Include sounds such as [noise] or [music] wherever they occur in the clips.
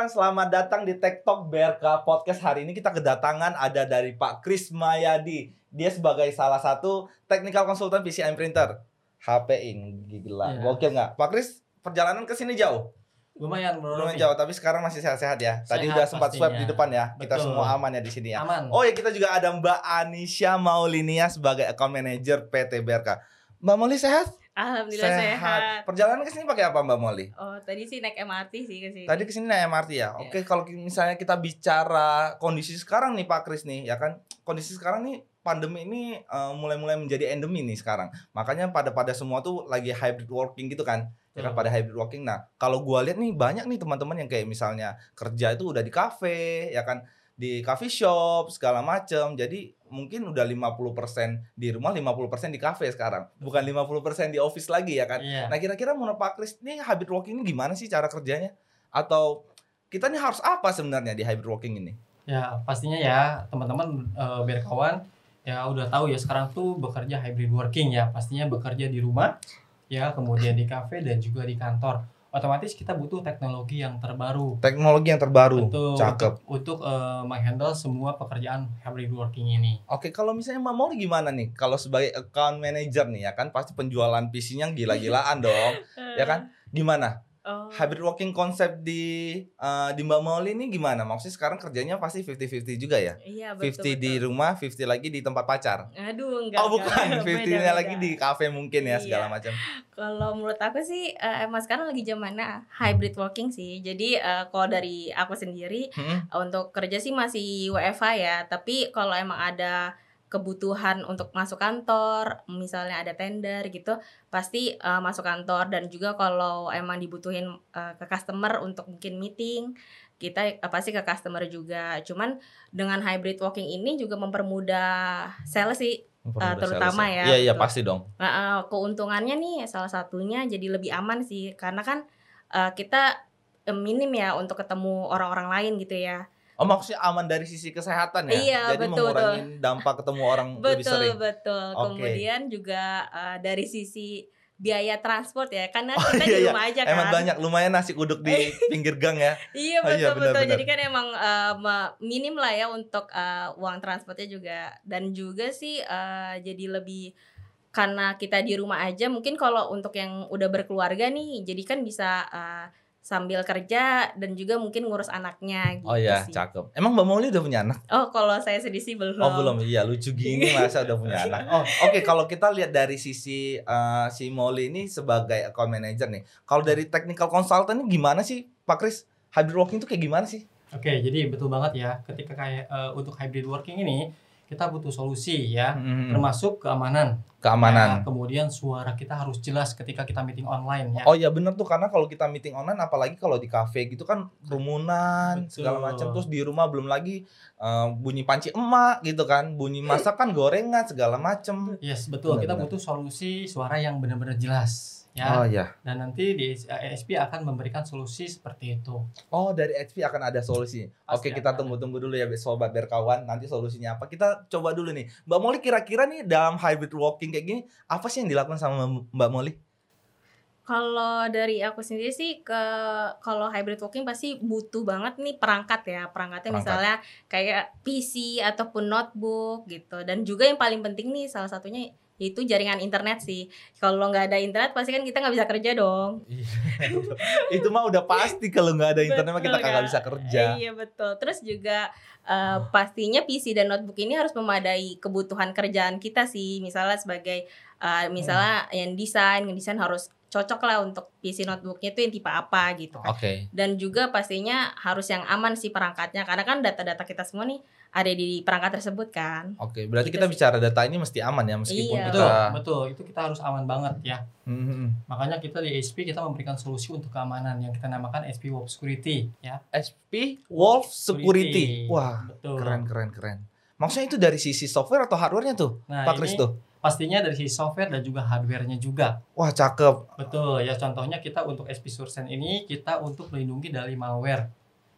everyone, selamat datang di TikTok BRK Podcast Hari ini kita kedatangan ada dari Pak Kris Mayadi Dia sebagai salah satu technical consultant PCI printer HP ini gila, Iya. gokil nggak? Pak Kris, perjalanan ke sini jauh? Lumayan bro. Lumayan jauh, tapi sekarang masih sehat-sehat ya Tadi Sehat udah sempat swab di depan ya Kita Betul. semua aman ya di sini ya Aman. Oh ya kita juga ada Mbak Anisha Maulinia sebagai account manager PT BRK Mbak Molly sehat? Alhamdulillah sehat. Perjalanan ke sini pakai apa Mbak Molly? Oh, tadi sih naik MRT sih ke sini. Tadi ke sini naik MRT ya. Oke, kalau misalnya kita bicara kondisi sekarang nih Pak Kris nih, ya kan? Kondisi sekarang nih pandemi ini eh, mulai-mulai menjadi endemi nih sekarang. Makanya pada pada semua tuh lagi hybrid working gitu kan. Ya kan Betul. pada hybrid working. Nah, kalau gua lihat nih banyak nih teman-teman yang kayak misalnya kerja itu udah di kafe, ya kan? Di coffee shop segala macem. Jadi mungkin udah 50% di rumah, 50% di kafe sekarang. Bukan 50% di office lagi ya kan? Iya. Nah kira-kira menurut Pak Kris ini hybrid working ini gimana sih cara kerjanya? Atau kita nih harus apa sebenarnya di hybrid working ini? Ya pastinya ya teman-teman eh, biar kawan ya udah tahu ya sekarang tuh bekerja hybrid working ya pastinya bekerja di rumah ya kemudian di kafe dan juga di kantor otomatis kita butuh teknologi yang terbaru Teknologi yang terbaru, Betul, cakep. untuk, untuk eh, menghandle semua pekerjaan hybrid working ini Oke, kalau misalnya Mbak Mauli gimana nih? Kalau sebagai account manager nih ya kan pasti penjualan PC-nya gila-gilaan [laughs] dong, ya kan? Gimana? Oh. Hybrid working konsep di eh, di Mbak Mauli ini gimana? Maksudnya sekarang kerjanya pasti 50-50 juga ya? Iya, 50 betul. di betul. rumah, 50 lagi di tempat pacar. Aduh, enggak. oh bukan, [laughs] enggak. 50-nya Beda-beda. lagi di kafe mungkin ya segala Iya. macam. Kalau menurut aku sih eh, emang sekarang lagi zamannya hybrid working sih. Jadi eh, kalau dari aku sendiri Hmm. untuk kerja sih masih WFH ya, tapi kalau emang ada kebutuhan untuk masuk kantor, misalnya ada tender gitu, pasti eh, masuk kantor dan juga kalau emang dibutuhin eh, ke customer untuk mungkin meeting, kita eh, pasti ke customer juga. Cuman dengan hybrid working ini juga mempermudah sales sih. Mempermudah terutama sales ya, Iya, iya betul. pasti dong. Nah, eh, keuntungannya nih salah satunya jadi lebih aman sih karena kan eh, kita minim ya untuk ketemu orang-orang lain gitu ya. Oh maksudnya aman dari sisi kesehatan ya? Iya, Jadi betul, mengurangi dampak ketemu orang lebih Betul sering. betul. Oke. Kemudian juga eh, dari sisi biaya transport ya karena Oh, kita iya, di iya. rumah aja kan. Emang banyak lumayan nasi uduk di [laughs] pinggir gang ya. Iya Oh, betul iya, betul. benar-benar. Jadi kan emang me- minim lah ya untuk eh, uang transportnya juga dan juga sih eh, jadi lebih karena kita di rumah aja mungkin kalau untuk yang udah berkeluarga nih jadi kan bisa eh, sambil kerja dan juga mungkin ngurus anaknya gitu Oh iya, sih. cakep. Emang Mbak Mauli udah punya anak? Oh kalau saya sedih sih belum. Oh belum, iya lucu gini [laughs] masa udah punya anak. Oh oke kalau kita lihat dari sisi eh, si Mauli ini sebagai account manager nih. Kalau dari technical consultant ini gimana sih Pak Kris? Hybrid working itu kayak gimana sih? Oke jadi betul banget ya ketika kayak eh, untuk hybrid working ini kita butuh solusi ya Hmm, termasuk keamanan keamanan. Ya, kemudian suara kita harus jelas ketika kita meeting online ya. Oh iya bener tuh karena kalau kita meeting online apalagi kalau di cafe gitu kan kerumunan Betul. segala macam terus di rumah belum lagi eh, bunyi panci emak gitu kan bunyi masak kan gorengan segala macem Yes, betul. kita Benar-benar. butuh solusi suara yang benar-benar jelas ya. oh iya Dan nanti di ESP akan memberikan solusi seperti itu. oh dari HP akan ada solusi oke Pasti kita akan tunggu-tunggu dulu ya sobat berkawan nanti solusinya apa kita coba dulu nih Mbak Molly kira-kira nih dalam hybrid working kayak gini apa sih yang dilakukan sama Mbak Molly Kalau dari aku sendiri sih ke kalau hybrid working pasti butuh banget nih perangkat ya. Perangkatnya Perangkat. misalnya kayak PC ataupun notebook gitu. Dan juga yang paling penting nih salah satunya yaitu jaringan internet sih. Kalau nggak ada internet pasti kan kita nggak bisa kerja dong. [laughs] itu mah udah pasti kalau nggak ada internet mah kita Kak. bisa kerja Iya betul. Terus juga eh, pastinya PC dan notebook ini harus memadai kebutuhan kerjaan kita sih. Misalnya sebagai eh, misalnya yang desain, ngedesain harus cocok lah untuk PC notebooknya itu yang tipe apa gitu kan. oke Dan juga pastinya harus yang aman sih perangkatnya karena kan data-data kita semua nih ada di perangkat tersebut kan. Oke, berarti Gitu kita sih. bicara data ini mesti aman ya meskipun Iya. Betul, kita betul. Itu kita harus aman banget ya. Hmm, Makanya kita di ESP kita memberikan solusi untuk keamanan yang kita namakan SP Web Security ya. SP Wolf Security. Security. Wah, Betul. keren keren keren. Maksudnya itu dari sisi software atau hardware-nya tuh, Nah, Pak Kris ini tuh? Pastinya dari sisi software dan juga hardware-nya juga. Wah, cakep. Betul ya contohnya kita untuk SP Sursen ini kita untuk melindungi dari malware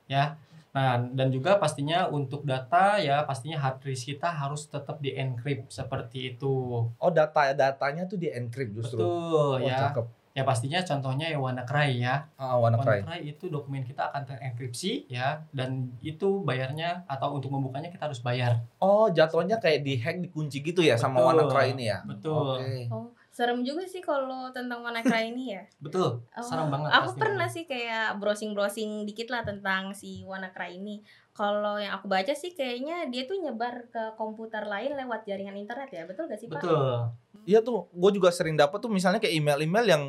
ya. Nah, dan juga pastinya untuk data ya pastinya hard disk kita harus tetap di encrypt seperti itu. Oh, data datanya tuh di encrypt justru. Betul Wah, ya. cakep. Ya pastinya contohnya ya WannaCry ya. Ah, WannaCry. WannaCry itu dokumen kita akan terenkripsi ya dan itu bayarnya atau untuk membukanya kita harus bayar. Oh, jatuhnya kayak di hack dikunci gitu ya sama Betul. WannaCry ini ya. Betul. Oke. Oh, serem juga sih kalau tentang WannaCry ini ya. [laughs] Betul. Oh, Serem banget Aku pernah sih kayak browsing-browsing dikit lah tentang si WannaCry ini. Kalau yang aku baca sih kayaknya dia tuh nyebar ke komputer lain lewat jaringan internet ya. Betul gak sih, Pak? Betul. Iya tuh, gue juga sering dapat tuh misalnya kayak email-email yang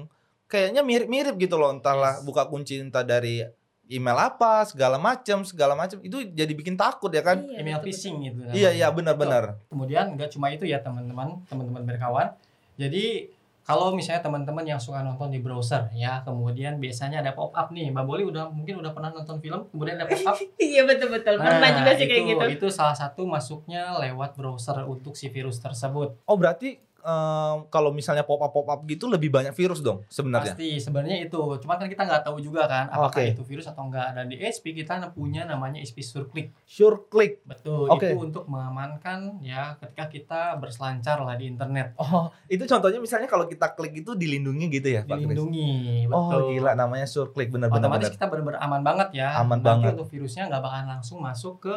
kayaknya mirip-mirip gitu loh, entahlah Yes. buka kunci entah dari email apa, segala macam, segala macam. Itu jadi bikin takut ya kan? Iya, Email betul-betul. phishing gitu. Iya, iya namanya. benar-benar. Kemudian nggak cuma itu ya teman-teman, teman-teman berkawan. Jadi kalau misalnya teman-teman yang suka nonton di browser ya, kemudian biasanya ada pop up nih. Mbak Boli udah mungkin udah pernah nonton film, kemudian ada pop up. [laughs] Iya betul-betul. Pernah juga sih kayak Nah, itu, gitu. Itu salah satu masuknya lewat browser untuk si virus tersebut. Oh, berarti em, kalau misalnya pop up pop up gitu lebih banyak virus dong sebenarnya. Pasti sebenarnya itu. Cuman kan kita nggak tahu juga kan apakah Oke. itu virus atau enggak. Dan di HP kita punya namanya HP SureClick. Sure click. Betul. Oke. Itu untuk mengamankan ya ketika kita berselancar lah di internet. Oh, itu contohnya misalnya kalau kita klik itu dilindungi gitu ya, Pak? Dilindungi. Oh, Betul. gila namanya sure click benar-benar. Otomatis kita benar-benar aman banget ya. Aman Nanti banget. untuk virusnya nggak bakalan langsung masuk ke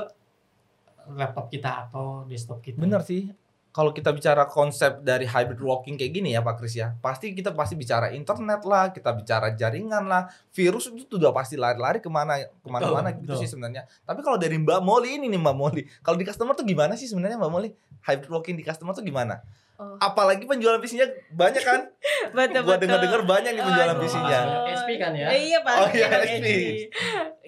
laptop kita atau desktop kita. Bener sih. Kalau kita bicara konsep dari hybrid working kayak gini ya Pak Kris ya, pasti kita pasti bicara internet lah, kita bicara jaringan lah, virus itu sudah pasti lari-lari ke mana ke mana-mana gitu betul. sih sebenarnya. Tapi kalau dari Mbak Molly ini nih Mbak Molly, kalau di customer tuh gimana sih sebenarnya Mbak Molly? Hybrid working di customer tuh gimana? Oh. Apalagi penjualan visinya banyak kan? [laughs] Betul Gua dengar-dengar banyak nih penjualan visinya. SP kan ya? Eh, Iya pasti. Oh, iya, dong, SP.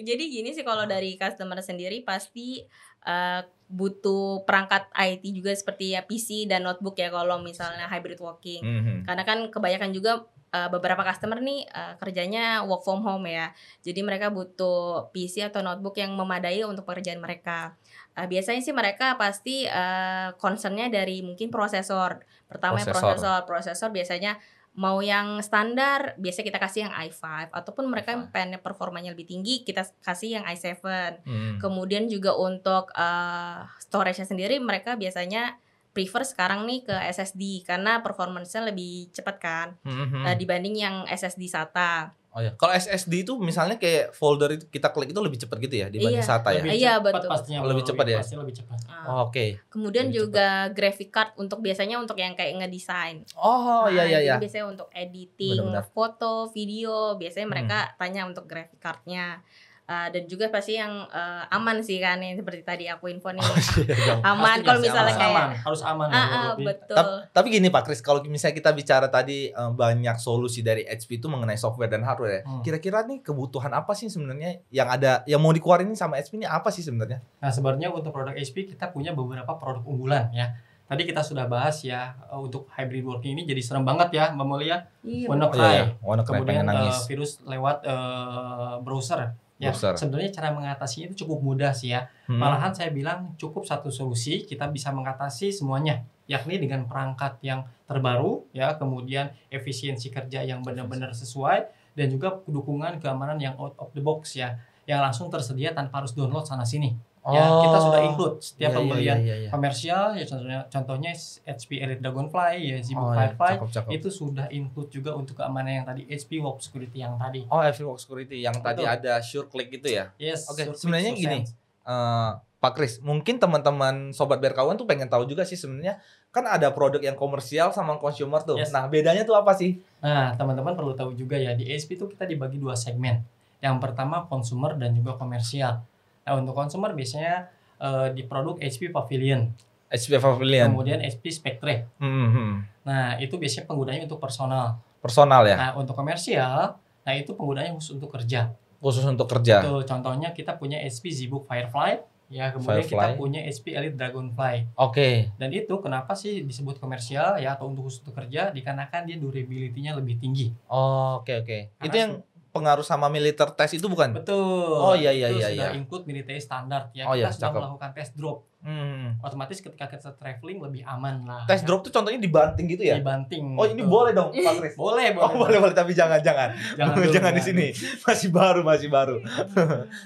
Jadi gini sih kalau dari customer sendiri pasti eh, butuh perangkat IT juga seperti ya PC dan notebook ya kalau misalnya hybrid working. Mhm. Karena kan kebanyakan juga eh, beberapa customer nih eh, kerjanya work from home ya. Jadi mereka butuh PC atau notebook yang memadai untuk pekerjaan mereka. Eh, biasanya sih mereka pasti eh, concernnya dari mungkin prosesor. Pertama yang Prosesor. prosesor. Prosesor biasanya mau yang standar biasa kita kasih yang i5 ataupun mereka yang pengen performanya lebih tinggi kita kasih yang i7. Mhm. Kemudian juga untuk uh, storage-nya sendiri mereka biasanya prefer sekarang nih ke SSD karena performance-nya lebih cepat kan Mhm. uh, dibanding yang SSD SATA. Oh ya, kalau SSD itu misalnya kayak folder itu kita klik itu lebih cepat gitu ya dibanding Iya. SATA ya. Lebih Iya, betul. pastinya. Lebih cepat ya? Pasti lebih cepat. Uh, Oh, Oke. Kemudian lebih juga graphic card untuk biasanya untuk yang kayak ngedesain. Oh iya Nah, iya jadi iya. Biasanya untuk editing Benar-benar. foto, video, biasanya Hmm. mereka tanya untuk graphic cardnya. Uh, dan juga pasti yang uh, aman sih kan yang seperti tadi aku info nih. Oh, iya, aman kalau misalnya harus kayak aman, harus aman ah, Robi. betul. Tap- Tapi gini Pak Kris, kalau misalnya kita bicara tadi eh, banyak solusi dari HP itu mengenai software dan hardware ya. Hmm. Kira-kira nih kebutuhan apa sih sebenarnya yang ada yang mau dikeluarin sama HP ini apa sih sebenarnya? Nah, sebenarnya untuk produk HP kita punya beberapa produk unggulan ya. Tadi kita sudah bahas ya eh, untuk hybrid working ini jadi serem banget ya Mbak Mulia. Iya, WannaCry. Oh, iya, iya. WannaCry Kemudian eh, virus lewat eh, browser. Ya, sebenarnya cara mengatasinya itu cukup mudah sih ya. Hmm. Malahan saya bilang cukup satu solusi kita bisa mengatasi semuanya, yakni dengan perangkat yang terbaru ya, kemudian efisiensi kerja yang benar-benar sesuai dan juga dukungan keamanan yang out of the box ya, yang langsung tersedia tanpa harus download sana sini. Ya, kita sudah include setiap Iya, iya, pembelian iya, iya. komersial ya contohnya contohnya HP Elite Dragonfly ya ZBook Oh, iya, Firefly cakep, cakep. itu sudah include juga untuk keamanan yang tadi HP Web Security yang tadi. Oh, HP Work Security yang tadi Betul. ada sure click gitu ya. Yes. Oke, Surface sebenarnya to gini. Eh, Pak Kris, mungkin teman-teman sobat berkawan tuh pengen tahu juga sih sebenarnya kan ada produk yang komersial sama consumer tuh. Yes. Nah, bedanya tuh apa sih? Nah, teman-teman perlu tahu juga ya di HP itu kita dibagi dua segmen. Yang pertama consumer dan juga komersial. Nah, untuk consumer biasanya eh, di produk HP Pavilion, HP Pavilion. kemudian HP Spectre. Hmm, hmm. Nah, itu biasanya penggunanya untuk personal. Personal ya, Nah, untuk komersial, nah itu penggunanya khusus untuk kerja. khusus untuk kerja. Tuh, contohnya kita punya HP ZBook Firefly, ya kemudian Firefly. kita punya HP Elite Dragonfly. Oke. Dan itu kenapa sih disebut komersial ya atau untuk khusus untuk kerja? Dikarenakan dia durability-nya lebih tinggi. Oh, Oke oke. Karena Itu yang pengaruh sama militer test itu bukan? Betul. Oh, iya, iya, Itu iya, sudah iya. include military standard ya. Oh, kita iya, sudah cakep. melakukan test drop. Hmm. Otomatis ketika kita traveling lebih aman lah. Test ya. drop tuh contohnya dibanting gitu ya? Dibanting. Oh ini Betul. boleh dong Pak Kris? [laughs] Boleh, boleh. Oh boleh boleh tapi jangan [laughs] jangan Jangan jangan, dulu, di sini [laughs] masih baru masih baru.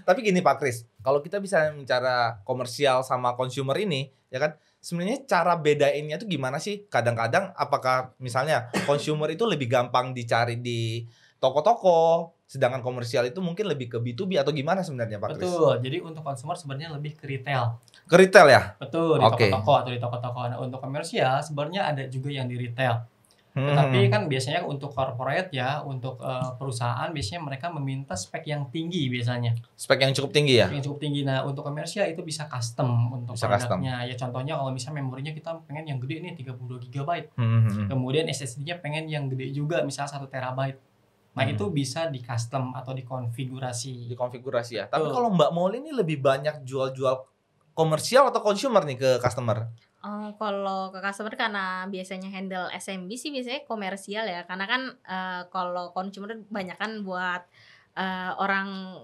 tapi gini Pak Kris, kalau kita bisa bicara komersial sama consumer ini, ya kan sebenarnya cara bedainnya tuh gimana sih? Kadang-kadang apakah misalnya consumer itu lebih gampang dicari di toko-toko, sedangkan komersial itu mungkin lebih ke B2B atau gimana sebenarnya Pak Kris? Betul. Jadi untuk consumer sebenarnya lebih ke retail. Ke retail ya? Betul, di Oke. toko-toko atau di toko-toko. Nah, untuk komersial sebenarnya ada juga yang di retail. Hmm. Tetapi kan biasanya untuk corporate ya, untuk eh, perusahaan biasanya mereka meminta spek yang tinggi biasanya. spek yang cukup tinggi ya? Spek yang cukup tinggi. Nah, untuk komersial itu bisa custom untuk Bisa custom. produknya. Ya contohnya kalau misalnya memorinya kita pengen yang gede nih 32 GB. Hmm. Kemudian SSD-nya pengen yang gede juga misalnya 1 terabyte. Nah, Hmm. itu bisa di custom atau dikonfigurasi. Dikonfigurasi ya. Tapi kalau Mbak Molly ini lebih banyak jual-jual komersial atau consumer nih ke customer? Eh, kalau ke customer karena biasanya handle SMB sih biasanya komersial ya karena kan eh, kalau consumer banyak kan buat eh, orang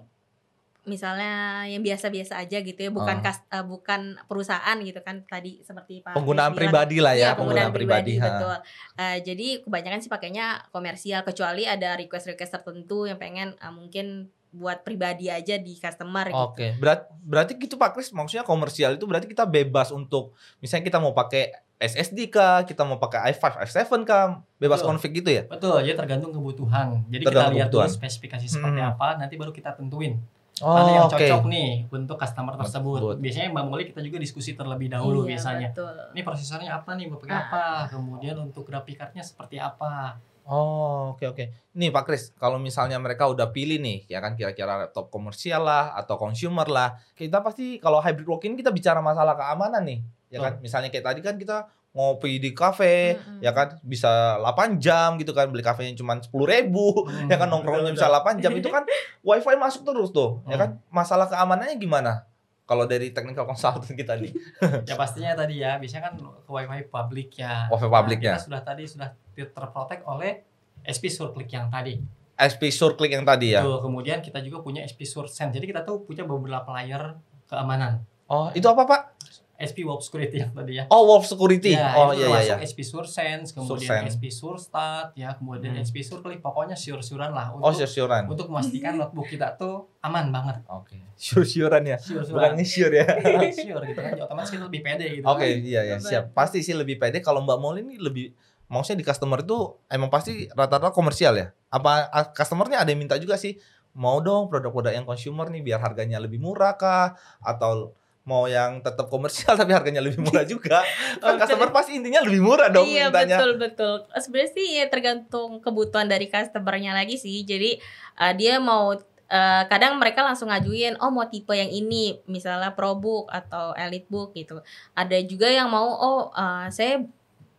misalnya yang biasa-biasa aja gitu ya bukan Oh. kas- eh, bukan perusahaan gitu kan tadi seperti Pak Penggunaan bilang. pribadi lah ya, Iya, penggunaan pribadi, ha. betul. Eh, jadi kebanyakan sih pakainya komersial kecuali ada request-request tertentu yang pengen eh, mungkin buat pribadi aja di customer gitu. Oke, berat, berarti gitu Pak Kris, maksudnya komersial itu berarti kita bebas untuk misalnya kita mau pakai SSD kah, kita mau pakai i5, i7 kah, bebas Betul. konfig gitu ya? Betul, jadi tergantung kebutuhan. Jadi Tergantung kita lihat dulu kebutuhan. spesifikasi seperti Hmm. apa, nanti baru kita tentuin Oh, mana yang oke. cocok nih untuk customer tersebut. Tersebut. Biasanya Mbak Molly kita juga diskusi terlebih dahulu Iya, biasanya. betul. Ini prosesornya apa nih, mau pakai Ah. apa? Kemudian untuk grafik cardnya seperti apa? Oh, oke oke. Nih Pak Kris, kalau misalnya mereka udah pilih nih, ya kan kira-kira laptop komersial lah atau consumer lah, kita pasti kalau hybrid working kita bicara masalah keamanan nih, ya kan? Misalnya kayak tadi kan kita ngopi di kafe, Mm-mm. ya kan bisa 8 jam gitu kan, beli kafenya cuma 10.000 ribu, ya kan nongkrongnya bisa 8 jam itu kan [laughs] wifi masuk terus tuh, ya Hmm. kan? Masalah keamanannya gimana? Kalau dari technical consultant kita nih, [laughs] ya [laughs] pastinya tadi ya, biasanya kan ke wifi publik ya. wifi publiknya, Kita sudah tadi sudah terprotek oleh SP Surclick yang tadi. SP SureClick yang tadi ya. Tuh, kemudian kita juga punya SP SureSense. Jadi kita tuh punya beberapa layer keamanan. Oh, itu apa Pak? SP Wolf Security yang tadi ya. Oh, Wolf Security. Ya, oh iya iya iya. SP SureSense, kemudian SureSense. SP SureStat, ya, kemudian Hmm. SP SureClick, pokoknya sure-surean lah Oh, untuk sure-surean. untuk memastikan notebook kita tuh aman banget. Oke. Sure-surean ya. Bukan Sure-surean. nge-sure ya. sure gitu kan, otomatis kita lebih pede gitu. Oke, kan. iya ya, siap. Pasti sih lebih pede kalau Mbak Molly ini lebih maksudnya di customer itu emang pasti rata-rata komersial ya. Apa customernya ada yang minta juga sih mau dong produk-produk yang consumer nih biar harganya lebih murah kah atau mau yang tetap komersial [laughs] tapi harganya lebih murah juga. [laughs] Kan customer pasti intinya lebih murah dong iya mintanya. betul betul. Sebenarnya sih ya tergantung kebutuhan dari customernya lagi sih. Jadi uh, dia mau uh, kadang mereka langsung ngajuin oh mau tipe yang ini misalnya ProBook atau EliteBook gitu. Ada juga yang mau oh uh, saya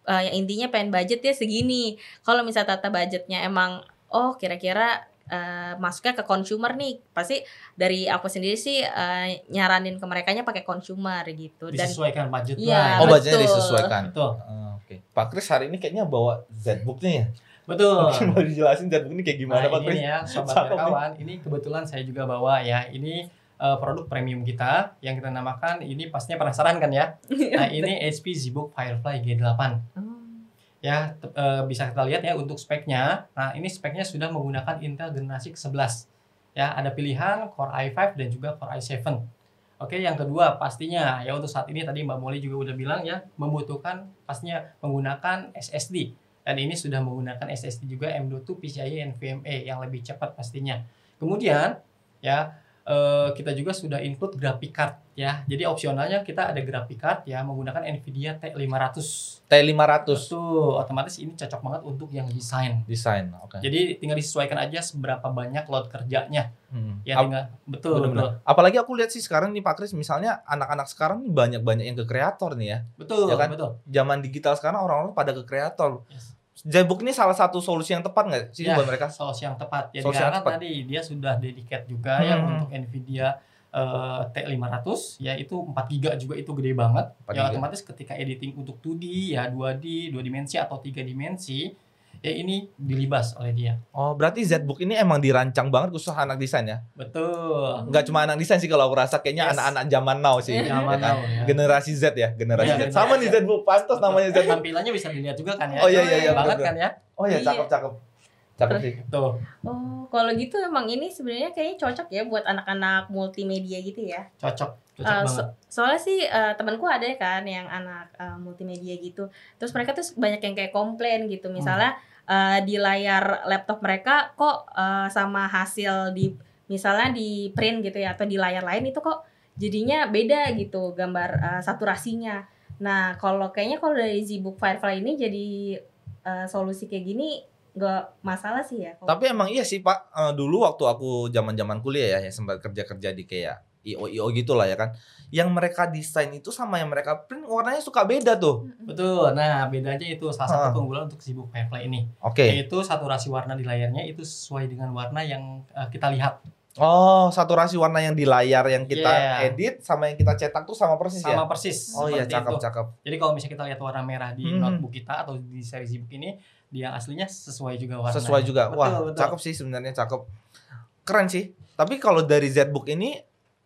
uh, yang intinya pengen budgetnya segini. Kalau misalnya tata budgetnya emang oh kira-kira uh, masuknya ke consumer nih pasti dari aku sendiri sih uh, nyaranin ke mereka pakai consumer gitu dan Disesuaikan budget Iya, Oh, lah. budgetnya betul. disesuaikan. Betul. Oh, Oke. Pak Kris hari ini kayaknya bawa Z-book nih ya. Betul. [laughs] Mungkin mau dijelasin Z-book ini kayak gimana nah, Pak ini Kris? ya, sobat nih. kawan, ini kebetulan saya juga bawa ya. Ini eh, produk premium kita yang kita namakan ini pastinya penasaran kan ya. [laughs] Nah, ini HP ZBook Firefly G8. Ya, eh, bisa kita lihat ya untuk speknya. Nah, ini speknya sudah menggunakan Intel generasi ke-11. Ya, ada pilihan Core i5 dan juga Core i7. Oke, yang kedua pastinya ya untuk saat ini tadi Mbak Molly juga udah bilang ya membutuhkan pastinya menggunakan SSD dan ini sudah menggunakan SSD juga M.2 PCIe NVMe yang lebih cepat pastinya. Kemudian ya eh, kita juga sudah include graphic card ya. Jadi opsionalnya kita ada graphic card ya menggunakan Nvidia T500. T500 Betul, otomatis ini cocok banget untuk yang desain. desain. Oke. Jadi tinggal disesuaikan aja seberapa banyak load kerjanya. Hmm. Ya Ap- tinggal betul betul. Bener-bener. Apalagi aku lihat sih sekarang nih Pak Kris misalnya anak-anak sekarang banyak-banyak yang ke kreator nih ya. Betul, Ya kan? betul. Zaman digital sekarang orang-orang pada ke kreator. Yes. Jbook ini salah satu solusi yang tepat nggak sih Ya, buat mereka? Solusi yang tepat. Ya Solusi yang tepat. tadi dia sudah dedicate juga ya Hmm. untuk Nvidia eh, T500 ya itu 4 GB juga itu gede banget. 4 ya giga. otomatis ketika editing untuk 2D ya 2D, 2 dimensi atau 3 dimensi ya ini dilibas oleh dia. Oh, berarti Zbook ini emang dirancang banget khusus anak desain ya? Betul. Nggak cuma anak desain sih kalau aku rasa kayaknya Yes. anak-anak zaman now sih. Zaman Ya kan? now ya. Generasi Z ya, generasi Iya, Z. Sama nih generasi Zbook, pantas namanya Zbook. Tampilannya bisa dilihat juga kan ya. Oh, iya, iya, iya, banget betul. kan ya. Oh iya, Iya. cakep-cakep. Cakep sih. Tuh, Oh, kalau gitu emang ini sebenarnya kayaknya cocok ya buat anak-anak multimedia gitu ya. cocok, cocok Uh, banget. so- soalnya sih uh, temanku ada kan yang anak uh, multimedia gitu. Terus mereka tuh banyak yang kayak komplain gitu. Misalnya uh, di layar laptop mereka kok uh, sama hasil di misalnya di print gitu ya atau di layar lain itu kok jadinya beda gitu gambar uh, saturasinya. Nah, kalau kayaknya kalau dari ZBook Firefly ini jadi uh, solusi kayak gini nggak masalah sih ya. Tapi emang iya sih Pak, Eh, dulu waktu aku zaman-zaman kuliah ya, yang sempat kerja-kerja di kayak IO IO gitu lah ya kan. Yang mereka desain itu sama yang mereka print warnanya suka beda tuh. Betul. Nah, bedanya itu salah satu keunggulan untuk si book Firefly ini. Oke. Yaitu saturasi warna di layarnya itu sesuai dengan warna yang eh, kita lihat. Oh, saturasi warna yang di layar yang kita Yeah. edit sama yang kita cetak tuh sama persis Sama ya. persis. Oh iya, cakep itu. cakep. Jadi kalau misalnya kita lihat warna merah di Hmm. notebook kita atau di seri ZBook ini, dia aslinya sesuai juga warna. Sesuai juga. Betul, Wah, betul. cakep sih sebenarnya cakep. Keren sih. Tapi kalau dari ZBook ini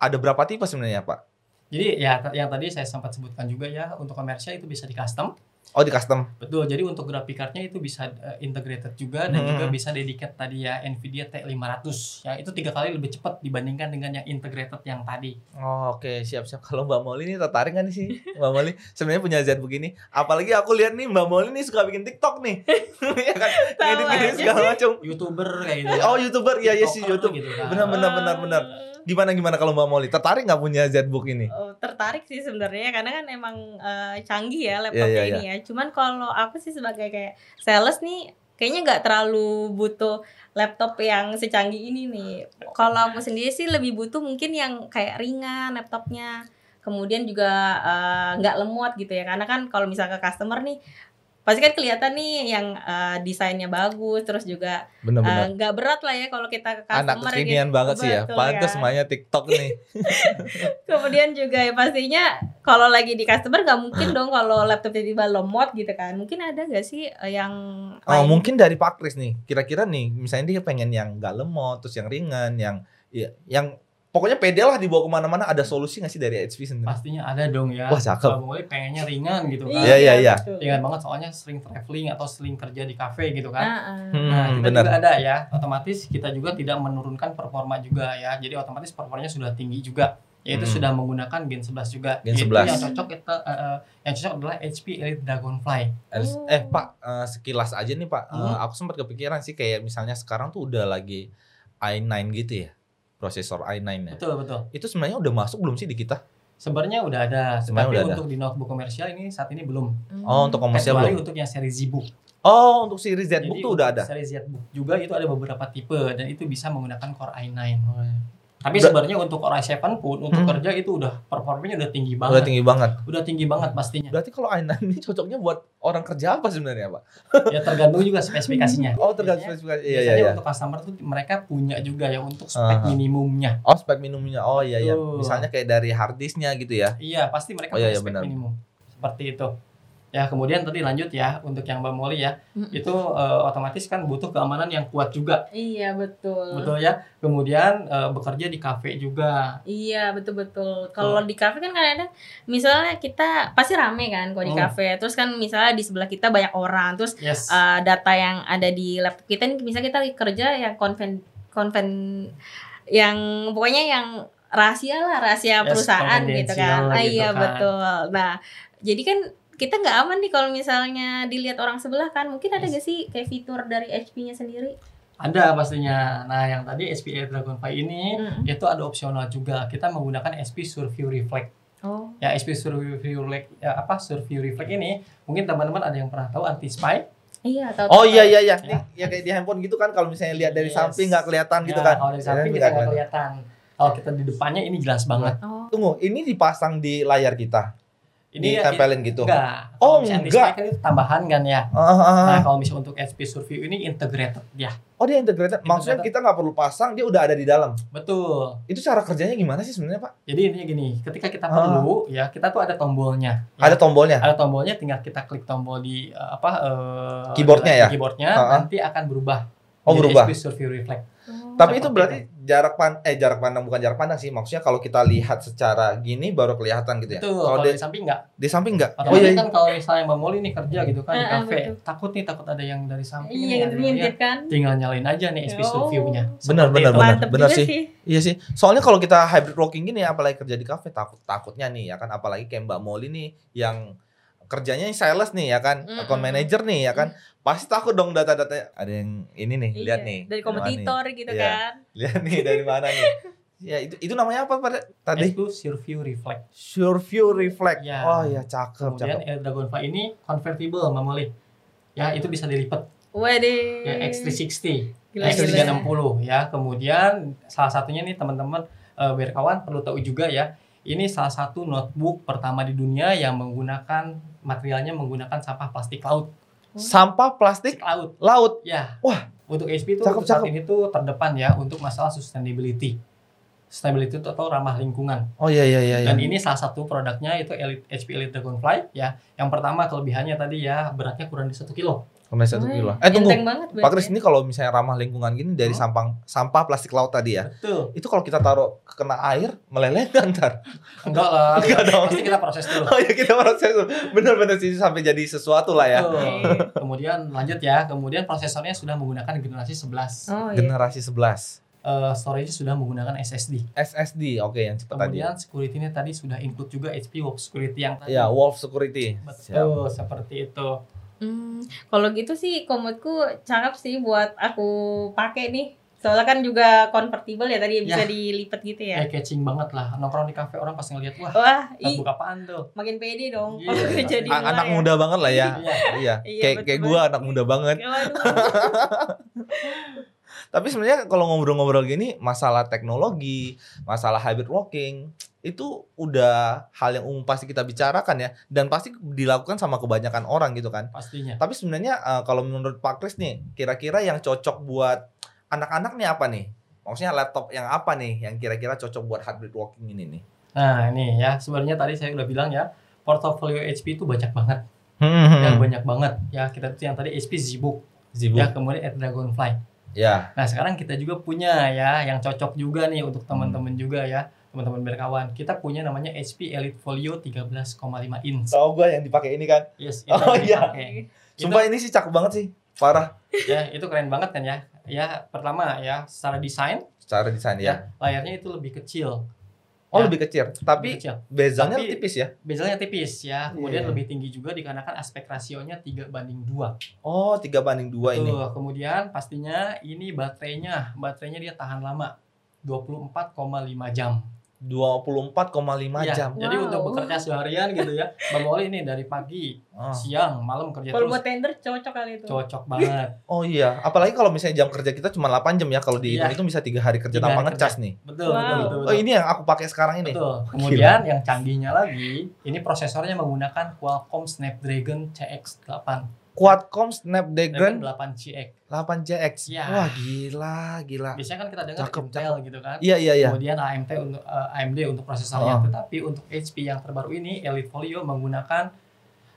ada berapa tipe sebenarnya, Pak? Jadi ya yang tadi saya sempat sebutkan juga ya untuk komersial itu bisa di custom. Oh, di custom. Betul. Jadi untuk graphic cardnya itu bisa eh, integrated juga dan Hmm. juga bisa dedicated tadi ya Nvidia T500. Ya itu tiga kali lebih cepat dibandingkan dengan yang integrated yang tadi. Oh, oke, siap-siap. Kalau Mbak Molly ini tertarik nggak nih sih? Mbak Molly sebenarnya punya ZBook ini. Apalagi aku lihat nih Mbak Molly nih suka bikin TikTok nih. [laughs] ya kan? [laughs] Ngedit-ngedit segala macam. Youtuber kayak gitu. ya. Oh, YouTuber. Iya, iya sih YouTube. gitu kan. Benar, benar, benar, benar. Gimana gimana kalau Mbak Molly tertarik nggak punya ZBook ini? Oh, tertarik sih sebenarnya karena kan emang eh, canggih ya Iya, laptopnya iya, ini ya. Cuman kalau aku sih sebagai kayak sales nih kayaknya nggak terlalu butuh laptop yang secanggih ini nih. Kalau aku sendiri sih lebih butuh mungkin yang kayak ringan laptopnya. Kemudian juga eh, nggak lemot gitu ya. Karena kan kalau misalnya ke customer nih pasti kan kelihatan nih yang eh, desainnya bagus terus juga eh, nggak berat lah ya kalau kita ke Anak customer kekinian gitu. banget sih ya. Kan? semuanya TikTok nih. [laughs] Kemudian juga ya pastinya kalau lagi di customer nggak mungkin dong kalau laptop tiba-tiba lemot gitu kan. Mungkin ada nggak sih eh, yang Oh, lain? mungkin dari Pak Kris nih. Kira-kira nih, misalnya dia pengen yang nggak lemot, terus yang ringan, yang ya, yang pokoknya pede lah dibawa ke mana-mana. Ada solusi nggak sih dari HP sendiri? Pastinya ada dong ya. Wah, cakep. Kalau mulai pengennya ringan gitu kan. Iya, iya, iya. Ringan banget soalnya sering traveling atau sering kerja di cafe gitu kan. Ah. Hmm, Nah, kita benar. juga ada ya. Otomatis kita juga tidak menurunkan performa juga ya. Jadi otomatis performanya sudah tinggi juga. Yaitu Hmm. sudah menggunakan Gen 11 juga. Gen Yaitu 11. yang cocok kita eh, eh, yang cocok adalah HP Elite Dragonfly. Oh. Eh Pak, eh, sekilas aja nih Pak, Hmm. aku sempat kepikiran sih kayak misalnya sekarang tuh udah lagi i9 gitu ya, prosesor i9 ya. Betul, betul. Itu sebenarnya udah masuk belum sih di kita? Sebenarnya udah ada, Sebenarnya tapi udah ada. untuk di notebook komersial ini saat ini belum. Hmm. Oh, untuk komersial Kecuali belum? untuk yang seri ZBook. Oh, untuk Jadi ZBook tuh untuk udah ada. Seri ZBook juga itu ada beberapa tipe dan itu bisa menggunakan Core i9. Tapi Udah- sebenarnya untuk Core i7 pun untuk Hmm. kerja itu udah performanya udah tinggi Udah banget. tinggi banget. Udah tinggi banget pastinya. Berarti kalau i9 ini cocoknya buat orang kerja apa sebenarnya Pak? ya tergantung juga spesifikasinya. [laughs] Oh, tergantung spesifikasi. Iya, iya, Biasanya iya. untuk customer tuh mereka punya juga ya untuk spek Aha. minimumnya. Oh, spek minimumnya. Oh iya iya. Misalnya kayak dari hard disknya gitu ya. Iya, pasti mereka Oh, iya, punya iya, spek benar. minimum. Seperti itu. Ya, kemudian tadi lanjut ya untuk yang Mbak Molly ya. Mm-mm. Itu eh, otomatis kan butuh keamanan yang kuat juga. Iya betul. Betul ya. Kemudian eh, bekerja di kafe juga. Iya betul betul. Kalau di kafe kan kadang misalnya kita pasti rame kan kalau di Hmm. kafe. Terus kan misalnya di sebelah kita banyak orang. Terus Yes. eh, data yang ada di laptop kita ini misalnya kita kerja yang konven konven yang pokoknya yang rahasia lah rahasia Yes, perusahaan gitu kan. Ah, gitu iya kan. betul. Nah jadi kan kita nggak aman nih kalau misalnya dilihat orang sebelah kan mungkin ada Yes. gak sih kayak fitur dari HP-nya sendiri? Ada pastinya. Nah, yang tadi SPA Dragonfly ini Mm. itu ada opsional juga. Kita menggunakan SP Surview Reflect. Oh, Ya, SP Surview Reflect ya, apa Surview Reflect ini mungkin teman-teman ada yang pernah tahu anti spy. iya tahu. Oh iya iya iya. Ya. Ya kayak di handphone gitu kan kalau misalnya lihat dari Yes. samping nggak kelihatan gitu Ya, kan. Kalau dari samping Ya, kita nggak nggak kelihatan. Kalau kita di depannya ini jelas banget. Oh. Tunggu, ini dipasang di layar kita. Ini ya, ditempelin gitu. Enggak. Oh, misalnya enggak. kan itu tambahan kan ya. Ah, ah. Nah, kalau misalnya untuk SP Surview ini integrated ya. Oh dia integrated. Maksudnya Integrated. kita nggak perlu pasang, dia udah ada di dalam. Betul. Itu cara kerjanya gimana sih sebenarnya Pak? Jadi ini gini, ketika kita perlu ya kita tuh ada tombolnya. Ya. Ada tombolnya. ada tombolnya tinggal kita klik tombol di eh, apa eh, Keyboardnya ya? keyboardnya Ah, ah. nanti akan berubah Oh, berubah. SP Survey Reflect Tapi itu berarti jarak pan eh jarak pandang bukan jarak pandang sih. Maksudnya kalau kita lihat secara gini baru kelihatan gitu ya. Itu Kalau di, di samping enggak. di samping enggak? Oh Otomatis iya. kan kalau misalnya Mbak Molly nih kerja gitu kan di Ah, ah, kafe, betul. takut nih takut ada yang dari samping Iya, ngintip kan. tinggal nyalain aja nih SP Oh. view-nya. Benar, benar, benar. Benar sih. sih. Iya sih. Soalnya kalau kita hybrid working gini apalagi kerja di kafe takut takutnya nih ya kan apalagi kayak Mbak Molly nih yang kerjanya yang sales nih ya kan, account Mm-mm. manager nih ya kan. Pasti takut dong data-data ada yang ini nih, Iya, lihat nih. Dari kompetitor gitu Iya. kan. Lihat nih dari mana nih. [laughs] Ya itu itu namanya apa pada tadi? Exclusive view reflect. Sure view reflect. Ya. Oh ya cakep, Kemudian cakep. Air Dragonfly ini convertible Molly. Ya, itu bisa dilipat Waduh. ya X360, Gila, X360 ya. Kemudian salah satunya nih teman-teman eh berkawan perlu tahu juga ya. Ini salah satu notebook pertama di dunia yang menggunakan materialnya menggunakan sampah plastik laut. Sampah plastik laut. laut. Ya. Wah. Untuk HP itu Cakep, saat cakep. ini tuh terdepan ya untuk masalah sustainability. Sustainability itu atau ramah lingkungan. Oh iya iya iya. iya. Dan ini salah satu produknya itu Elite, HP Elite Dragonfly ya. Yang pertama kelebihannya tadi ya beratnya kurang di 1 kilo. Kena satu kilo. Eh tunggu. Pak Kris berarti. ini kalau misalnya ramah lingkungan gini dari Hmm? sampah sampah plastik laut tadi ya. Betul. Itu kalau kita taruh kena air meleleh kan ntar. Enggak lah. [laughs] Enggak dong. Pasti kita proses dulu. Oh ya kita proses dulu. bener-bener sih sampai jadi sesuatu lah ya. Betul. Kemudian lanjut ya. Kemudian prosesornya sudah menggunakan generasi 11. Oh iya. Generasi 11. Eh, storage sudah menggunakan SSD. SSD oke yang cepat tadi. Kemudian security-nya tadi sudah include juga HP Wolf Security yang tadi. Ya, Wolf Security. Siap. Betul, seperti itu. Hmm, kalau gitu sih komodku cakep sih buat aku pakai nih. Soalnya kan juga convertible ya tadi bisa Ya. dilipat gitu Eh ya. catching banget lah. Nongkrong di cafe orang pasti ngeliat wah, Wah, notebook apaan tuh? makin pede dong Iya, [laughs] kalau kerja di A- luar anak ya. muda banget lah ya. Iya. iya. Iya, Kayak kayak gua anak muda banget. [laughs] Tapi sebenarnya kalau ngobrol-ngobrol gini masalah teknologi, masalah hybrid working itu udah hal yang umum pasti kita bicarakan ya dan pasti dilakukan sama kebanyakan orang gitu kan. Pastinya. Tapi sebenarnya eh, kalau menurut Pak Kris nih, kira-kira yang cocok buat anak-anak nih apa nih? Maksudnya laptop yang apa nih yang kira-kira cocok buat hybrid working ini nih? Nah, ini ya sebenarnya tadi saya udah bilang ya, portofolio HP itu banyak banget. Hmm. Ya banyak banget. Ya kita tuh yang tadi HP ZBook, Zibu. ya kemudian Air Dragonfly. Ya. Nah, sekarang kita juga punya ya yang cocok juga nih untuk Hmm. teman-teman juga ya, teman-teman berkawan. Kita punya namanya HP Elite Folio 13,5 inch. Tahu gua yang dipakai ini kan. Yes, itu Oh, iya. dipakai. Sumpah ini sih cakep banget sih. Parah. ya itu keren banget kan ya ya pertama ya secara desain Secara desain ya. ya layarnya itu lebih kecil Oh, Ya. lebih kecil. lebih Tapi kecil bezelnya Tapi- tipis ya. bezelnya tipis ya kemudian Iya. lebih tinggi juga dikarenakan aspek rasionya 3 banding 2 Oh, 3 banding 2 ini. Tuh, kemudian pastinya ini baterainya baterainya dia tahan lama 24,5 jam 24,5 Iya, jam. jadi Wow. untuk bekerja seharian gitu ya Bang Oli ini dari pagi Oh. siang malam kerja Kalau terus buat tender cocok kali itu. cocok banget [laughs] Oh iya, apalagi kalau misalnya jam kerja kita cuma 8 jam ya, kalau dihitung Iya. itu bisa tiga hari kerja tanpa ngecas nih. betul Wow. betul betul, Oh betul. ini yang aku pakai sekarang ini. Betul. Kemudian yang canggihnya lagi, ini prosesornya menggunakan Qualcomm Snapdragon CX8. Quadcom Snapdragon 8 CX. 8CX. Iya. Wah gila, gila. Biasanya kan kita dengar Cakep, Intel gitu kan. Iya iya iya. Kemudian AMD untuk eh, AMD untuk prosesornya, Oh. tetapi untuk HP yang terbaru ini Elite Folio menggunakan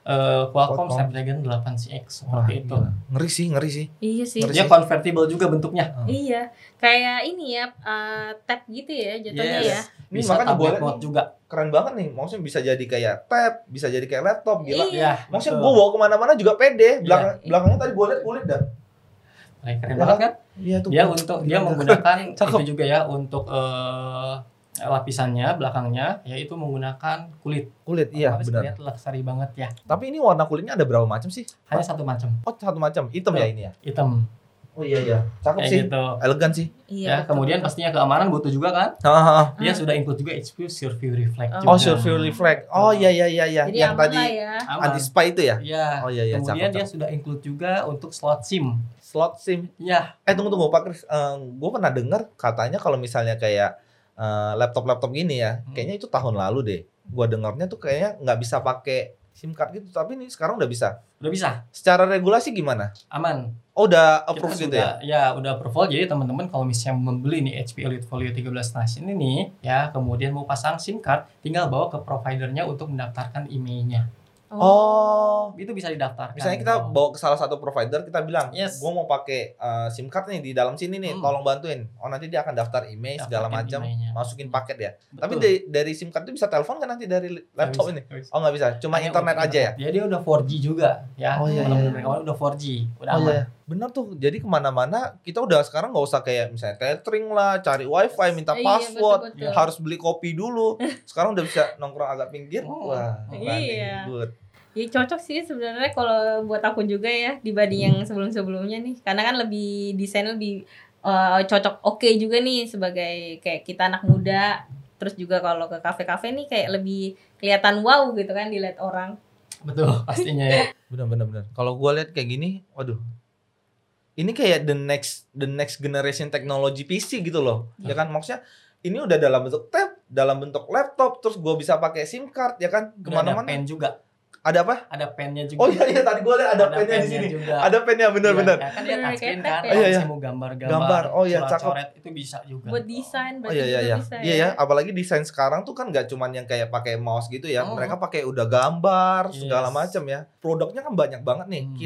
eh, Qualcomm Qualcomm. Snapdragon 8CX Wah, seperti itu. gila. Ngeri sih, ngeri sih. Iya sih. Ngeri Dia sih. convertible juga bentuknya. Iya, kayak ini ya, uh, tab gitu ya jatuhnya ya. Yes. Ini Bisa makanya tablet boleh mode nih. juga. Keren banget nih. Maksudnya bisa jadi kayak tab, bisa jadi kayak laptop, gila. Iya. Ya, Maksudnya gue bawa ke mana-mana juga pede. Belakang, Iya. belakangnya tadi gue liat kulit dah. Keren Ya banget kan? Iya tuh. dia untuk dia menggunakan [laughs] Cakep. itu juga ya untuk eh, lapisannya belakangnya yaitu menggunakan kulit. kulit, iya benar. terlihat luxury banget ya. Tapi ini warna kulitnya ada berapa macam sih? Hanya satu macam, Oh satu macam, hitam ya ini ya. hitam. Oh iya iya, cakep Kayak sih, gitu. elegan sih. Iya. Ya, betul, kemudian pastinya keamanan butuh juga kan? Hahaha. Dia Ah. sudah include juga HP Survey Reflect Oh. juga. Oh survey reflect. Oh iya iya iya iya. Jadi Yang aman tadi lah ya. Anti spy itu ya? Iya. Oh iya iya kemudian cakep. dia cakep. sudah include juga untuk slot SIM. Slot SIM. Iya. Eh tunggu tunggu Pak Kris, gue pernah dengar katanya kalau misalnya kayak eh, laptop-laptop gini ya, Hmm. kayaknya itu tahun lalu deh. Gua dengarnya tuh kayaknya nggak bisa pakai SIM card gitu, tapi ini sekarang udah bisa. Udah bisa. Secara regulasi gimana? Aman. Oh udah Kita approve gitu sudah, ya? ya udah approval jadi teman-teman kalau misalnya membeli nih HP Elite Folio 13 Nation ini ya kemudian mau pasang SIM card tinggal bawa ke providernya untuk mendaftarkan emailnya Oh. Itu bisa didaftarkan. Misalnya kita gitu. bawa ke salah satu provider, kita bilang, Yes. gue mau pakai uh, SIM card nih di dalam sini nih, Hmm. tolong bantuin. Oh nanti dia akan daftar email segala Daftarkan macam, masukin paket ya. Betul. Tapi dari, dari SIM card itu bisa telepon kan nanti dari laptop bisa, ini? bisa. Oh nggak bisa, cuma Hanya internet aja ya? Ya dia udah 4G juga ya. Oh, iya, iya. berkawan udah 4G, udah Oh aman. iya, benar tuh. Jadi ke mana-mana kita udah sekarang nggak usah kayak misalnya catering lah, cari wifi, minta Iya, password, betul-betul. harus beli kopi dulu. [laughs] Sekarang udah bisa nongkrong agak pinggir. Oh, Wah, running iya. good. Ya cocok sih sebenarnya kalau buat aku juga ya dibanding yang sebelum-sebelumnya nih. Karena kan lebih desain lebih eh, cocok oke juga nih sebagai kayak kita anak muda. Terus juga kalau ke kafe-kafe nih kayak lebih kelihatan wow gitu kan dilihat orang. Betul, pastinya ya. [laughs] Benar benar benar. Kalau gua lihat kayak gini, waduh. Ini kayak the next the next generation technology PC gitu loh. Ya kan maksudnya ini udah dalam bentuk tab, dalam bentuk laptop, terus gua bisa pakai SIM card ya kan ada ke mana-mana. pen juga. Ada apa? Ada pennya juga. Oh iya iya tadi gua lihat ada, pennya di sini. juga. Ada pennya bener-bener. Iya, ya kan dia Bener, touchscreen kan. ya. Kalau Iya, iya. mau gambar-gambar, Gambar. Oh, iya, cakep. coret-coret itu bisa juga. Buat desain Oh iya iya iya. bisa Iya ya, apalagi desain sekarang tuh kan nggak cuman yang kayak pakai mouse gitu ya. Oh. Mereka pakai udah gambar segala Yes. macam ya. Produknya kan banyak banget nih. Hmm.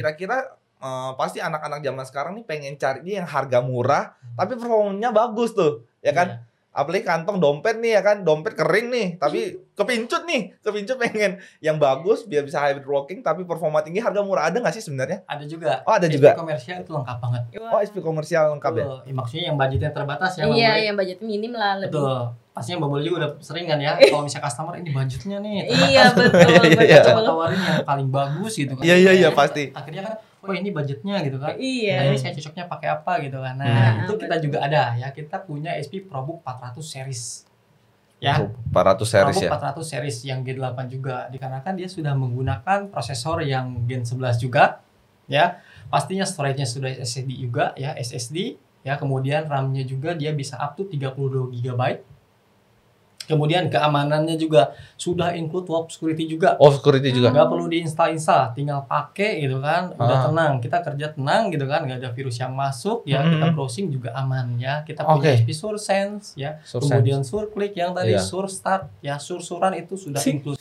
Eh, pasti anak-anak zaman sekarang nih pengen cari dia yang harga murah tapi performanya bagus tuh. Ya kan? Iya. Apalagi kantong dompet nih ya kan, dompet kering nih, tapi kepincut nih, kepincut pengen yang bagus biar bisa hybrid working tapi performa tinggi harga murah ada nggak sih sebenarnya? Ada juga. Oh ada SP juga. komersial itu lengkap banget. Oh SP komersial lengkap ya. Betul. Ya, maksudnya yang budgetnya terbatas ya. Iya, yang budget minim lah lebih. Betul. Pastinya Mbak Bol juga udah sering kan ya. [laughs] Kalau misalnya customer ini budgetnya nih. Iya betul [laughs] Iya, iya, iya. Tawarin yang paling bagus gitu kan. Iya iya iya pasti. Akhirnya kan, oh ini budgetnya gitu kan. Nah Iya. ini saya cocoknya pakai apa gitu kan. Nah Hmm. itu kita juga ada ya. Kita punya SP ProBook 400 series. Ya. 400 series ProBook ya. 400 series yang G8 juga dikarenakan dia sudah menggunakan prosesor yang Gen 11 juga ya pastinya storage-nya sudah SSD juga ya SSD ya kemudian RAM-nya juga dia bisa up to 32 GB kemudian keamanannya juga sudah include WAP security juga Oh security juga. nggak perlu diinstal install tinggal pakai gitu kan udah Ah. tenang kita kerja tenang gitu kan nggak ada virus yang masuk ya Mhm. kita browsing juga aman ya kita punya Oke. SP SureSense ya Sursense. kemudian SureClick yang tadi Iya. SureStart ya sur-suran itu sudah include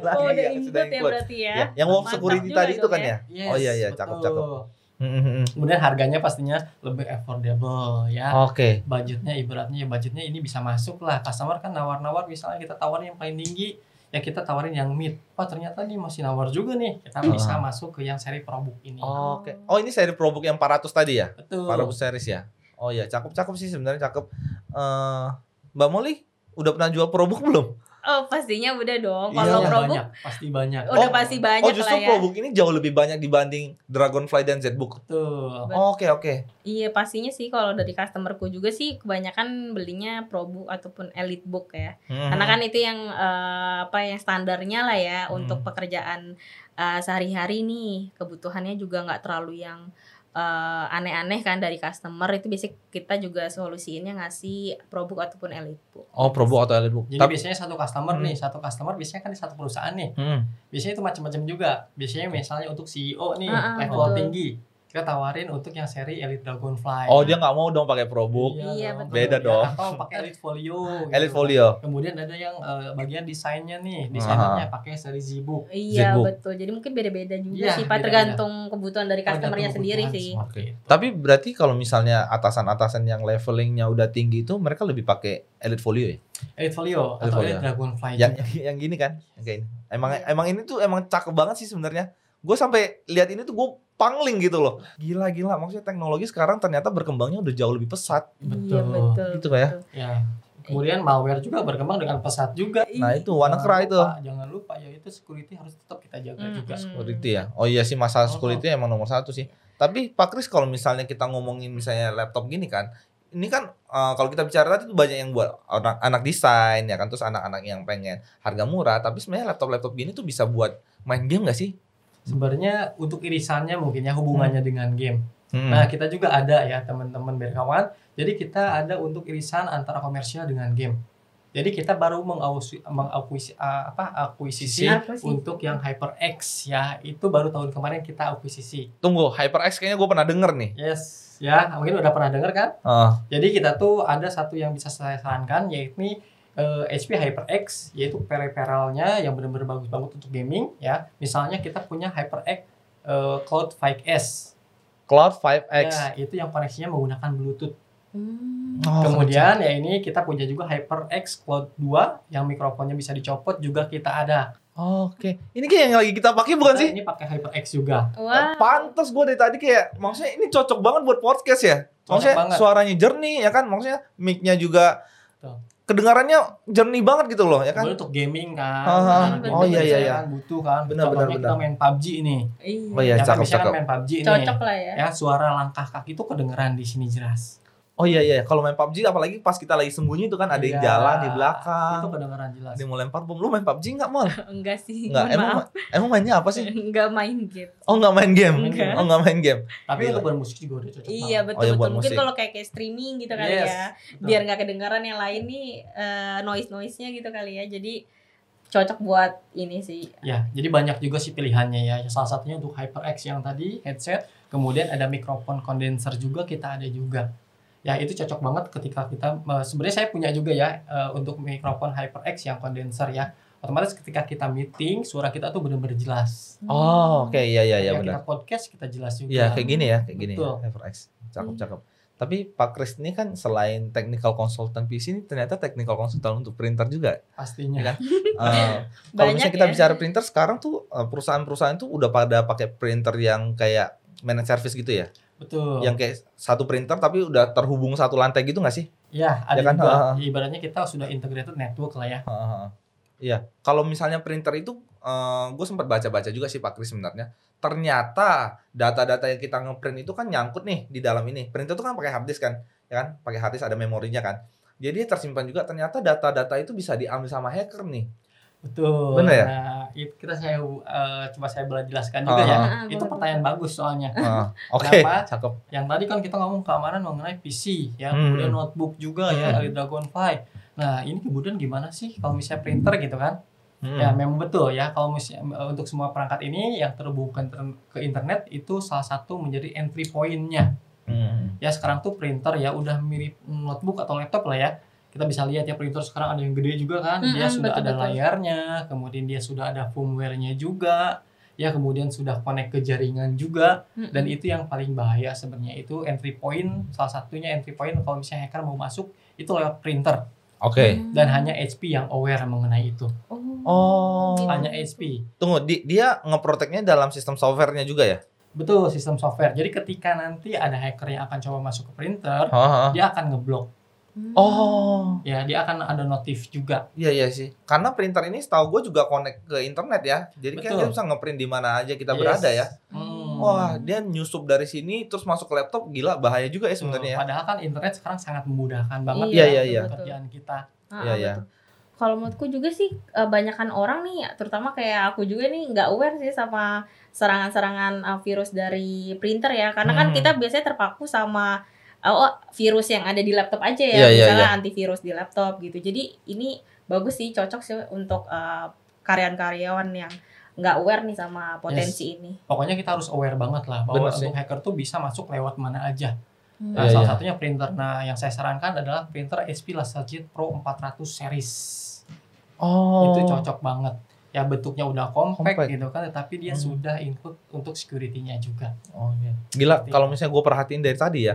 lagi Oh, ya, include sudah ya include. berarti ya. Ya, yang Mantap security tadi itu kan ya. Yes, Oh iya iya cakep Hmm, kemudian harganya pastinya lebih affordable ya Oke. budgetnya ibaratnya ya budgetnya ini bisa masuk lah customer kan nawar-nawar misalnya kita tawarin yang paling tinggi ya kita tawarin yang mid oh ternyata nih masih nawar juga nih kita Ah. bisa masuk ke yang seri ProBook ini Oke. Oh ini seri ProBook yang 400 tadi ya? betul 400 series ya. Oh iya cakep cakep sih sebenarnya cakep. Eh Mbak Molly udah pernah jual ProBook belum? Oh pastinya udah dong. Iya, Kalau Iya, ProBook banyak pasti banyak udah Oh, pasti banyak Oh justru lah ya. ProBook ini jauh lebih banyak dibanding Dragonfly dan Zbook. betul Oh, Oke oke. Iya pastinya sih kalau dari customerku juga sih kebanyakan belinya ProBook ataupun EliteBook ya. Hmm. Karena kan itu yang eh, apa yang standarnya lah ya Hmm. untuk pekerjaan eh, sehari-hari nih. Kebutuhannya juga nggak terlalu yang eh, aneh-aneh kan dari customer itu biasanya kita juga solusiinnya ngasih ProBook ataupun EliteBook. Oh ProBook atau Elitebook. jadi Tapi biasanya satu customer Hmm. nih satu customer biasanya kan di satu perusahaan nih Hmm. biasanya itu macam-macam juga biasanya misalnya untuk CEO nih ah, level betul. tinggi kita tawarin untuk yang seri Elite Dragonfly Oh dia nggak mau dong pakai ProBook. Iya, dong. betul. Beda Ya, dong. atau pakai Elite Folio gitu. Elite Folio. kemudian ada yang eh, bagian desainnya nih desainernya pakai seri Zbook Iya Zbook. betul. Jadi mungkin beda-beda juga Iya, sih, Pak. Tergantung kebutuhan dari customernya Tergantung sendiri sih. Oke. Gitu. Tapi berarti kalau misalnya atasan-atasan yang levelingnya udah tinggi itu mereka lebih pakai Elite Folio ya? Elite Folio Elite atau Folio. Elite Dragonfly Yang [laughs] yang gini kan? Yang kayak ini. Emang Iya. emang ini tuh emang cakep banget sih sebenarnya. Gue sampai lihat ini tuh gue pangling gitu loh. Gila gila maksudnya teknologi sekarang ternyata berkembangnya udah jauh lebih pesat. Iya Betul. betul. Gitu kayak. betul. Ya. Kemudian malware juga berkembang dengan pesat juga. Nah itu WannaCry Jangan itu. lupa, Jangan lupa ya itu security harus tetap kita jaga Mm, juga. Security ya. Oh iya sih masalah Oh, security emang nomor satu sih. Tapi Pak Kris kalau misalnya kita ngomongin misalnya laptop gini kan, ini kan eh, kalau kita bicara tadi tuh banyak yang buat anak anak desain ya kan, terus anak-anak yang pengen harga murah. Tapi sebenarnya laptop-laptop gini tuh bisa buat main game gak sih? Sebenarnya untuk irisannya mungkin ya hubungannya dengan game. Hmm. Nah, kita juga ada ya teman-teman berkawan. Jadi kita ada untuk irisan antara komersial dengan game. Jadi kita baru mengakuisisi, ah, apa akuisisi untuk yang HyperX ya. Itu baru tahun kemarin kita akuisisi. Tunggu, HyperX kayaknya gue pernah denger nih. Yes, ya mungkin udah pernah dengar kan? Ah, Jadi kita tuh ada satu yang bisa saya sarankan yaitu eh, HP HyperX yaitu peripheralnya yang benar-benar bagus banget untuk gaming ya. Misalnya kita punya HyperX eh, Cloud 5S. Cloud 5X. Ya, itu yang koneksinya menggunakan Bluetooth. Hmm. Oh, Kemudian ya ini kita punya juga HyperX Cloud 2 yang mikrofonnya bisa dicopot juga kita ada. Oke. Ini kayak yang lagi kita pakai bukan Nah, sih? Ini pakai HyperX juga. Wah. Pantes gue dari tadi kayak maksudnya ini cocok banget buat podcast ya. Cocok Maksudnya banget. suaranya jernih ya kan? Maksudnya mic-nya juga. Kedengarannya jernih banget gitu loh ya kan? Kemudian untuk gaming kan. Ah, ah. Anak Oh, iya, iya, iya. kan butuh kan. Benar, Contohnya benar, kita benar. main PUBG ini. Iya. Oh iya, ya kan cakep kan cakep. main PUBG ini. Cocok lah ya. Ya suara langkah kaki itu kedengeran di sini jelas. Oh iya iya, kalau main PUBG apalagi pas kita lagi sembunyi itu kan ada yang Iya, jalan di Itu belakang. kedengeran jelas. Yang mau lempar bom. Lu main PUBG enggak, Mal? [laughs] Enggak sih. Enggak, emang maaf. emang mainnya apa sih? Enggak main game. Oh, enggak main game. Enggak. Oh, enggak main game. Tapi Gila. untuk bermusik juga udah cocok Iya betul Oh, ya, buat betul. Mungkin musik. kalau kayak kayak streaming gitu kali Yes, ya. betul. Biar nggak kedengaran yang lain nih noise noise nya gitu kali ya. Jadi cocok buat ini sih. Ya, jadi banyak juga sih pilihannya ya. Salah satunya untuk HyperX yang tadi headset, kemudian ada mikrofon kondenser juga kita ada juga. Ya, itu cocok banget ketika kita eh, sebenarnya saya punya juga ya eh, untuk mikrofon HyperX yang kondenser ya. Otomatis ketika kita meeting, suara kita tuh benar-benar jelas. Oh, oke iya iya iya Ketika benar. kita podcast kita jelas juga. Iya, kayak gini ya, kayak gini. Betul. Ya, HyperX. Cakep Hmm. cakep. Tapi Pak Kris ini kan selain technical consultant PC ini ternyata technical consultant untuk printer juga. Pastinya. Iya kan? [laughs] Eh, kalau Banyak misalnya kita ya. bicara printer sekarang tuh eh, perusahaan-perusahaan tuh udah pada pakai printer yang kayak managed service gitu ya. Betul. Yang kayak satu printer tapi udah terhubung satu lantai gitu nggak sih? Ya, ada Ya kan? juga. Ha. Ibaratnya kita sudah integrated network lah ya. Heeh. Iya, kalau misalnya printer itu gue sempat baca-baca juga sih Pak Kris sebenarnya. Ternyata data-data yang kita ngeprint itu kan nyangkut nih di dalam ini. Printer itu kan pakai hard disk kan, ya kan? Pakai hard disk ada memorinya kan. Jadi tersimpan juga ternyata data-data itu bisa diambil sama hacker nih. Betul. Bener ya? Nah, itu kita saya eh, coba saya boleh jelaskan juga Ah, ya. ah. itu pertanyaan bagus soalnya. Heeh. Oke, Kenapa? cakep. Yang tadi kan kita ngomong keamanan mengenai PC ya, Hmm. kemudian notebook juga ya, Hmm. dari Dragonfly. Nah, ini kemudian gimana sih kalau misalnya printer gitu kan? Hmm. Ya, memang betul ya kalau misalnya eh, untuk semua perangkat ini yang terhubungkan ter- ke internet itu salah satu menjadi entry point-nya. Hmm. Ya, sekarang tuh printer ya udah mirip notebook atau laptop lah ya. Kita bisa lihat ya printer sekarang ada yang gede juga kan, dia Mm-mm, sudah ada betul-betul. layarnya, kemudian dia sudah ada firmware-nya juga. Ya, kemudian sudah connect ke jaringan juga dan itu yang paling bahaya sebenarnya itu entry point salah satunya entry point kalau misalnya hacker mau masuk itu lewat printer Oke. dan hanya HP yang aware mengenai itu Oh. Oh. hanya HP Tunggu, di- dia ngeproteknya dalam sistem softwarenya juga ya? betul sistem software jadi ketika nanti ada hacker yang akan coba masuk ke printer Heeh. dia akan ngeblok Hmm. Oh. ya dia akan ada notif juga Iya iya sih. Karena printer ini setahu gue juga connect ke internet ya. Jadi kan dia bisa ngeprint di mana aja kita Yes. berada ya. Hmm. Wah, dia nyusup dari sini terus masuk ke laptop gila bahaya juga ya sebenarnya ya. padahal kan internet sekarang sangat memudahkan banget Iya, ya iya, iya. pekerjaan kita Ah, Iya, iya. betul. Kalau menurutku juga sih eh, banyakan orang nih, terutama kayak aku juga nih nggak aware sih sama serangan-serangan eh, virus dari printer ya, karena kan Hmm. kita biasanya terpaku sama oh virus yang ada di laptop aja ya, Iya, iya, misalnya iya. antivirus di laptop gitu. Jadi ini bagus sih, cocok sih untuk eh, karyawan-karyawan yang nggak aware nih sama potensi ini. pokoknya kita harus aware banget lah bahwa untuk hacker tuh bisa masuk lewat mana aja Hmm. Nah, Iya, salah iya. satunya printer. Nah, yang saya sarankan adalah printer HP Laserjet Pro 400 series. Oh. Itu cocok banget. Ya bentuknya udah compact, Compact. gitu kan, tapi dia Hmm. sudah include untuk security-nya juga. Oh, iya. Gila, Seperti kalau misalnya gue perhatiin dari tadi ya.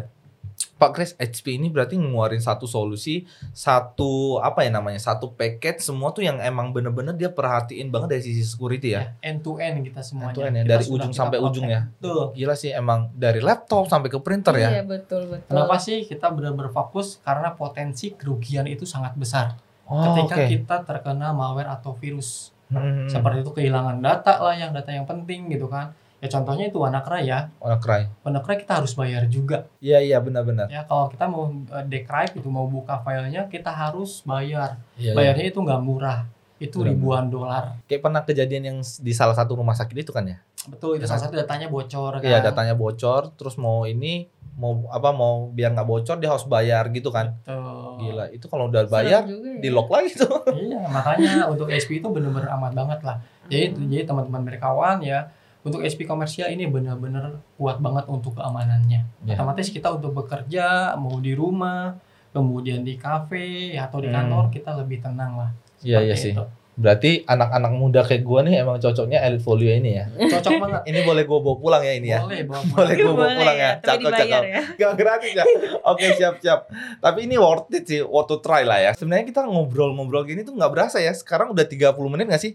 Pak Chris, HP ini berarti ngeluarin satu solusi, satu apa ya namanya, satu paket semua tuh yang emang bener-bener dia perhatiin banget dari sisi security ya. Ya, end to end kita semuanya. End to end ya, Kita dari ujung kita sampai ujung ya. Betul. Gila sih emang dari laptop sampai ke printer ya. Iya betul betul. Kenapa sih kita benar-benar fokus? Karena potensi kerugian itu sangat besar Oh, ketika oke. kita terkena malware atau virus. Hmm. Seperti itu kehilangan data lah, yang data yang penting gitu kan. Ya contohnya itu WannaCry ya. WannaCry. WannaCry kita harus bayar juga. Iya iya benar-benar. Ya kalau kita mau eh, decrypt itu mau buka filenya kita harus bayar. Iya, iya. Bayarnya itu nggak murah. Itu Benar. ribuan dolar. Kayak pernah kejadian yang di salah satu rumah sakit itu kan ya? Betul itu Ya. salah satu datanya bocor kan. Iya datanya bocor, terus mau ini mau apa mau biar nggak bocor dia harus bayar gitu kan? Betul. Gila itu kalau udah bayar juga ya. di lock lagi tuh. Iya, makanya untuk SP itu benar-benar amat banget lah. Jadi jadi teman-teman berkawan ya, untuk SP komersial ini benar-benar kuat banget untuk keamanannya. Iya. Otomatis kita untuk bekerja mau di rumah, kemudian di kafe atau di Hmm. kantor kita lebih tenang lah. Iya iya sih. itu. Berarti anak-anak muda kayak gua nih emang cocoknya Elite Folio ini ya. Cocok banget. [laughs] Ini boleh gua bawa pulang ya ini ya. Boleh, bawa [laughs] Boleh gua bawa pulang ya. Cakep cakep. ya. [laughs] Gak gratis ya. Oke siap siap. Tapi ini worth it sih, worth to try lah ya. Sebenarnya kita ngobrol-ngobrol gini tuh nggak berasa ya. Sekarang udah 30 menit gak sih?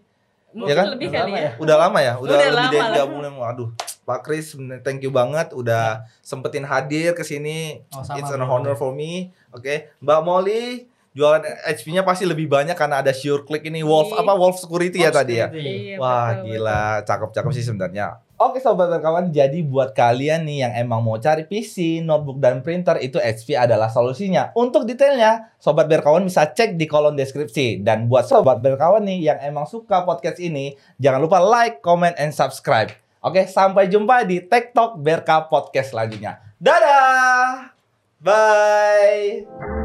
Mungkin kan? lebih Udah kali lama ya. Udah lama ya? Udah, Udah lebih dari. 30 menit. Waduh. Pak Kris, thank you banget udah sempetin hadir ke sini. Oh, It's an honor for me. Oke, Mbak Molly jualan HP-nya pasti lebih banyak karena ada Sure Click ini Wolf Iya. apa Wolf Security ya Oh, tadi ya. Iya, Wah betul, gila, cakep-cakep sih sebenarnya. Oke sobat berkawan, jadi buat kalian nih yang emang mau cari PC, notebook dan printer itu HP adalah solusinya. Untuk detailnya, sobat berkawan bisa cek di kolom deskripsi. Dan buat sobat berkawan nih yang emang suka podcast ini, jangan lupa like, comment, and subscribe. Oke, sampai jumpa di Talk Berka Podcast selanjutnya. Dadah! Bye!